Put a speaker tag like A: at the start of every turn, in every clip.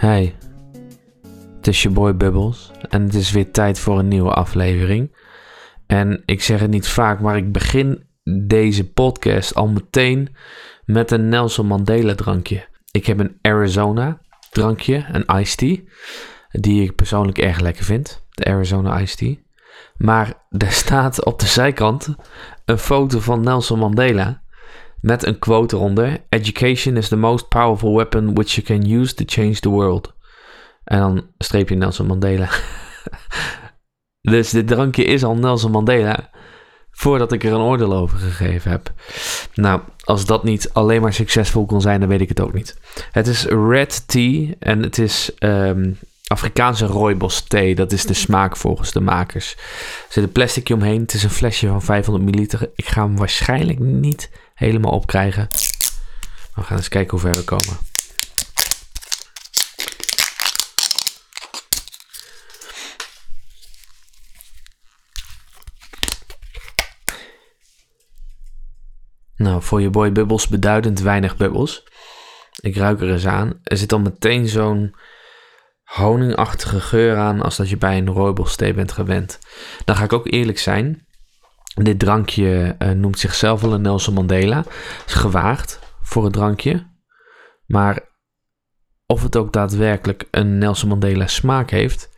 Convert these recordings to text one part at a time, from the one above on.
A: Hey, het is je boy Bubbles en het is weer tijd voor een nieuwe aflevering. En ik zeg het niet vaak, maar ik begin deze podcast al meteen met een Nelson Mandela drankje. Ik heb een Arizona drankje, een iced tea, die ik persoonlijk erg lekker vind. De Arizona iced tea. Maar er staat op de zijkant een foto van Nelson Mandela met een quote eronder: Education is the most powerful weapon which you can use to change the world. En dan streepje Nelson Mandela. dus dit drankje is al Nelson Mandela. Voordat ik er een oordeel over gegeven heb. Nou, als dat niet alleen maar succesvol kon zijn, dan weet ik het ook niet. Het is red tea en het is um, Afrikaanse rooibos thee. Dat is de smaak volgens de makers. Er zit een plasticje omheen. Het is een flesje van 500 milliliter. Ik ga hem waarschijnlijk niet helemaal opkrijgen. We gaan eens kijken hoe ver we komen. Nou, voor je boy bubbels beduidend weinig bubbels. Ik ruik er eens aan. Er zit al meteen zo'n honingachtige geur aan als dat je bij een rooibos thee bent gewend. Dan ga ik ook eerlijk zijn. Dit drankje uh, noemt zichzelf wel een Nelson Mandela. Is gewaagd voor het drankje. Maar of het ook daadwerkelijk een Nelson Mandela smaak heeft,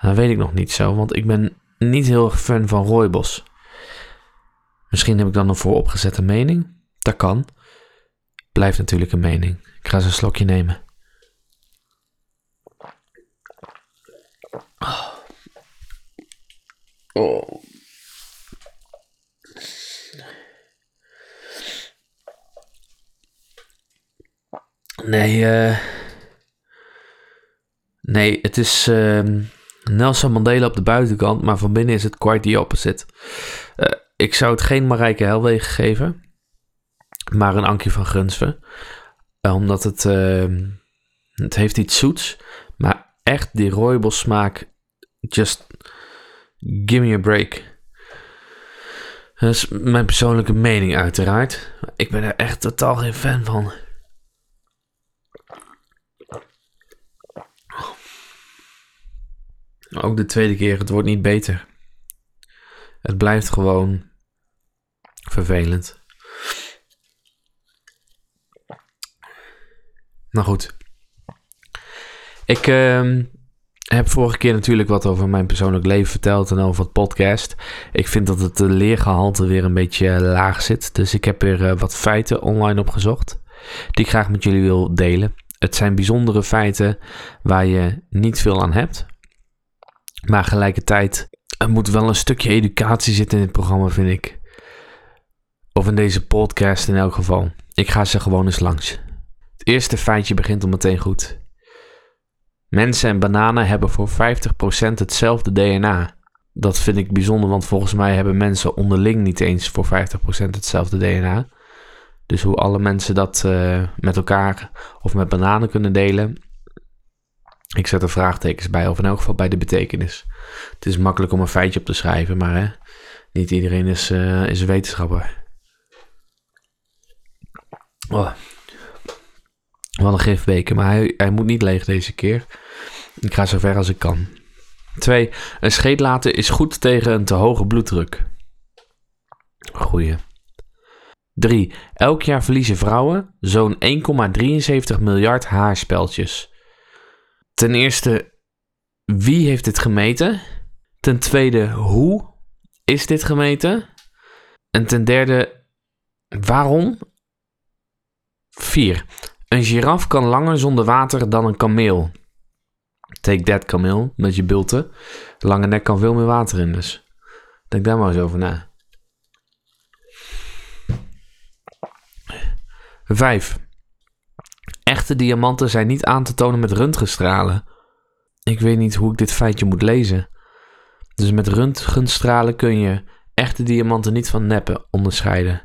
A: dat weet ik nog niet zo. Want ik ben niet heel erg fan van rooibos. Misschien heb ik dan een vooropgezette mening. Dat kan. Blijft natuurlijk een mening. Ik ga eens een slokje nemen. Oh. Nee, uh, nee, het is uh, Nelson Mandela op de buitenkant, maar van binnen is het quite the opposite. Uh, ik zou het geen Marijke Helwegen geven, maar een Ankje van Grunsven. Uh, omdat het, ehm, het heeft iets zoets, maar echt die rooibos smaak, just give me a break. Dat is mijn persoonlijke mening uiteraard. Ik ben er echt totaal geen fan van. Ook de tweede keer, het wordt niet beter. Het blijft gewoon vervelend. Nou goed. Ik uh, heb vorige keer natuurlijk wat over mijn persoonlijk leven verteld en over het podcast. Ik vind dat het leergehalte weer een beetje laag zit. Dus ik heb weer uh, wat feiten online opgezocht. Die ik graag met jullie wil delen. Het zijn bijzondere feiten waar je niet veel aan hebt. Maar gelijkertijd, er moet wel een stukje educatie zitten in dit programma, vind ik. Of in deze podcast in elk geval. Ik ga ze gewoon eens langs. Het eerste feitje begint al meteen goed. Mensen en bananen hebben voor 50% hetzelfde DNA. Dat vind ik bijzonder, want volgens mij hebben mensen onderling niet eens voor 50% hetzelfde DNA. Dus hoe alle mensen dat uh, met elkaar of met bananen kunnen delen, ik zet er vraagtekens bij, of in elk geval bij de betekenis. Het is makkelijk om een feitje op te schrijven, maar hè, niet iedereen is, uh, is een wetenschapper. Oh. Wat een gifbeker, maar hij, hij moet niet leeg deze keer. Ik ga zo ver als ik kan. 2. Een scheetlater is goed tegen een te hoge bloeddruk. Goeie. 3. Elk jaar verliezen vrouwen zo'n 1,73 miljard haarspeltjes. Ten eerste, wie heeft dit gemeten? Ten tweede, hoe is dit gemeten? En ten derde, waarom? 4. Een giraf kan langer zonder water dan een kameel. Take that, kameel, met je bulten. Lange nek kan veel meer water in, dus denk daar maar eens over na. 5. Echte diamanten zijn niet aan te tonen met röntgenstralen. Ik weet niet hoe ik dit feitje moet lezen. Dus met röntgenstralen kun je echte diamanten niet van neppen onderscheiden.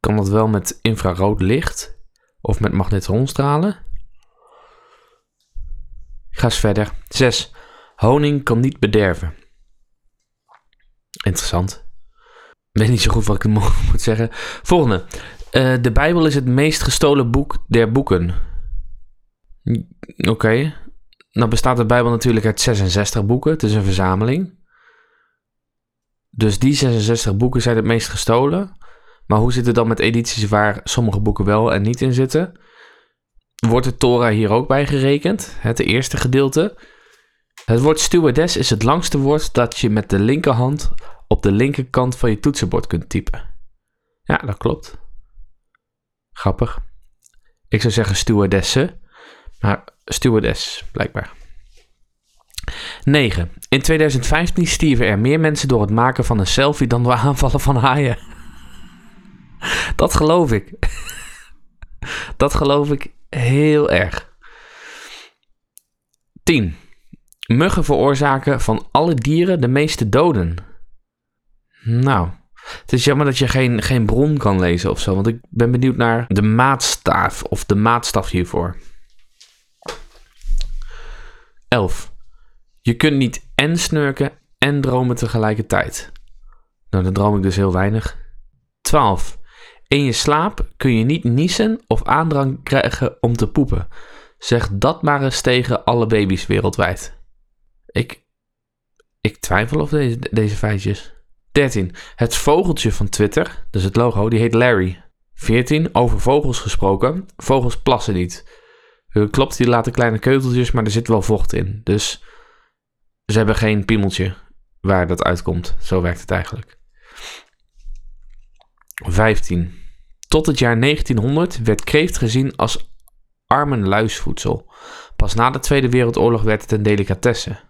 A: Kan dat wel met infrarood licht of met magnetronstralen? Ik ga eens verder. 6. Honing kan niet bederven. Interessant. Ik weet niet zo goed wat ik moet zeggen. Volgende. Uh, de Bijbel is het meest gestolen boek der boeken. Oké. Nou bestaat de Bijbel natuurlijk uit 66 boeken. Het is een verzameling. Dus die 66 boeken zijn het meest gestolen. Maar hoe zit het dan met edities waar sommige boeken wel en niet in zitten? Wordt de Torah hier ook bij gerekend? Het eerste gedeelte. Het woord stewardess is het langste woord dat je met de linkerhand op de linkerkant van je toetsenbord kunt typen. Ja, dat klopt. Grappig. Ik zou zeggen stewardessen, maar stewardess blijkbaar. 9. In 2015 stierven er meer mensen door het maken van een selfie dan door aanvallen van haaien. Dat geloof ik. Dat geloof ik heel erg. 10. Muggen veroorzaken van alle dieren de meeste doden. Nou, het is jammer dat je geen, geen bron kan lezen of zo, want ik ben benieuwd naar de maatstaaf of de maatstaf hiervoor. 11. Je kunt niet en snurken en dromen tegelijkertijd. Nou, dan droom ik dus heel weinig. 12. In je slaap kun je niet niezen of aandrang krijgen om te poepen. Zeg dat maar eens tegen alle baby's wereldwijd. Ik, ik twijfel of deze, deze feitjes. 13. Het vogeltje van Twitter, dus het logo, die heet Larry. 14. Over vogels gesproken. Vogels plassen niet. Klopt, die laten kleine keuteltjes, maar er zit wel vocht in. Dus ze hebben geen piemeltje waar dat uitkomt. Zo werkt het eigenlijk. 15. Tot het jaar 1900 werd kreeft gezien als armenluisvoedsel. Pas na de Tweede Wereldoorlog werd het een delicatesse.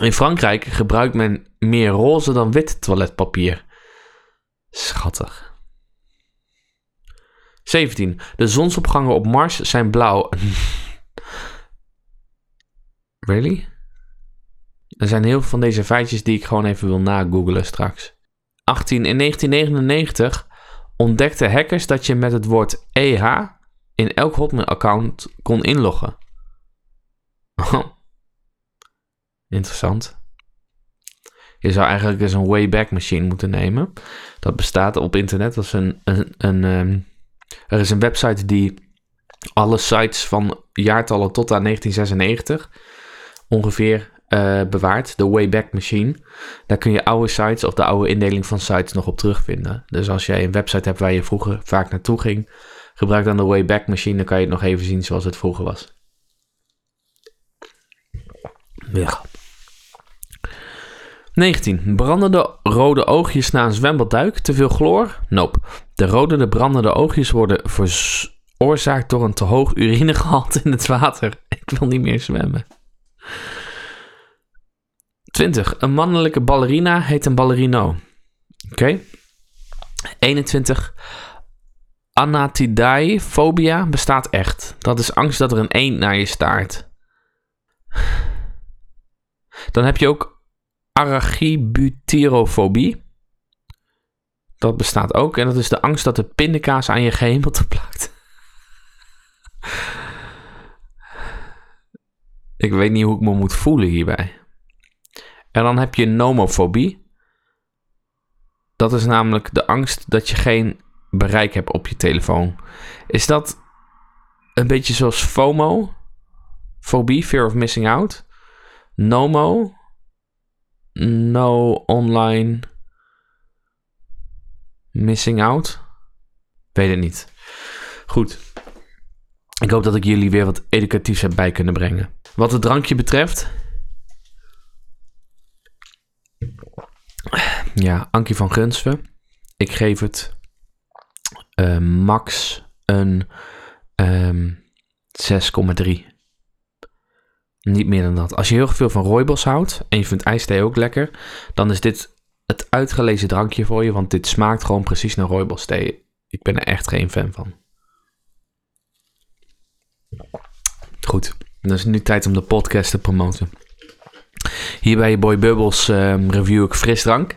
A: In Frankrijk gebruikt men meer roze dan wit toiletpapier. Schattig. 17. De zonsopgangen op Mars zijn blauw. really? Er zijn heel veel van deze feitjes die ik gewoon even wil nagoogelen straks. 18. In 1999 ontdekten hackers dat je met het woord EH in elk Hotmail-account kon inloggen. Interessant. Je zou eigenlijk eens een Wayback Machine moeten nemen. Dat bestaat op internet. Is een, een, een ehm, er is een website die alle sites van jaartallen tot aan 1996 ongeveer uh, bewaart. De Wayback Machine. Daar kun je oude sites of de oude indeling van sites nog op terugvinden. Dus als jij een website hebt waar je vroeger vaak naartoe ging, gebruik dan de Wayback Machine. Dan kan je het nog even zien zoals het vroeger was. Ja. 19. Brandende rode oogjes na een zwembadduik. Te veel chloor? Nope. De rode de brandende oogjes worden veroorzaakt door een te hoog urinegehalte in het water. Ik wil niet meer zwemmen. 20. Een mannelijke ballerina heet een ballerino. Oké. 21. Anatidae-fobia bestaat echt. Dat is angst dat er een eend naar je staart. Dan heb je ook arachibutyrofobie. Dat bestaat ook. En dat is de angst dat de pindakaas aan je gehemelte plakt. ik weet niet hoe ik me moet voelen hierbij. En dan heb je nomofobie. Dat is namelijk de angst dat je geen bereik hebt op je telefoon. Is dat een beetje zoals FOMO? Fobie, fear of missing out. Nomo, no online missing out. Weet het niet. Goed. Ik hoop dat ik jullie weer wat educatiefs heb bij kunnen brengen. Wat het drankje betreft. Ja, Ankie van Gunsven. Ik geef het uh, max een um, ehm, 6,3. Niet meer dan dat. Als je heel veel van rooibos houdt en je vindt ijsthee ook lekker, dan is dit het uitgelezen drankje voor je, want dit smaakt gewoon precies naar rooibos thee. Ik ben er echt geen fan van. Goed, dan is het nu tijd om de podcast te promoten. Hier bij je Boy Bubbles uh, review ik frisdrank.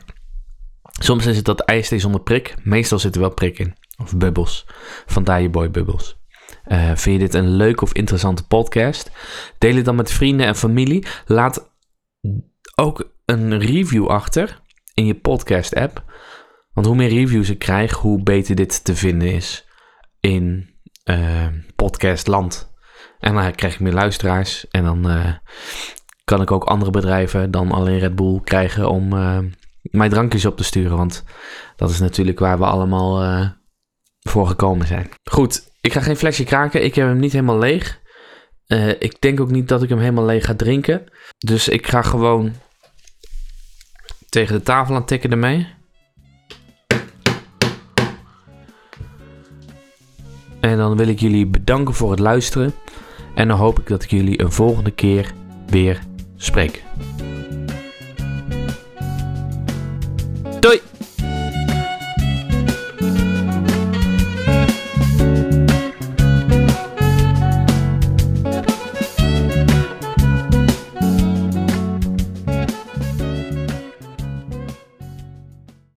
A: Soms is het dat ijsthee zonder prik. Meestal zit er wel prik in. Of bubbels. Vandaar je Boy Bubbles. Uh, vind je dit een leuke of interessante podcast? Deel het dan met vrienden en familie. Laat ook een review achter in je podcast app. Want hoe meer reviews ik krijg, hoe beter dit te vinden is in uh, podcastland. En dan krijg ik meer luisteraars. En dan eh, kan ik ook andere bedrijven dan alleen Red Bull krijgen om uh, mijn drankjes op te sturen. Want dat is natuurlijk waar we allemaal uh, voor gekomen zijn. Goed, ik ga geen flesje kraken. Ik heb hem niet helemaal leeg. ik denk ook niet dat ik hem helemaal leeg ga drinken. Dus ik ga gewoon tegen de tafel aan tikken ermee. En dan wil ik jullie bedanken voor het luisteren. En dan hoop ik dat ik jullie een volgende keer weer spreek. Doei!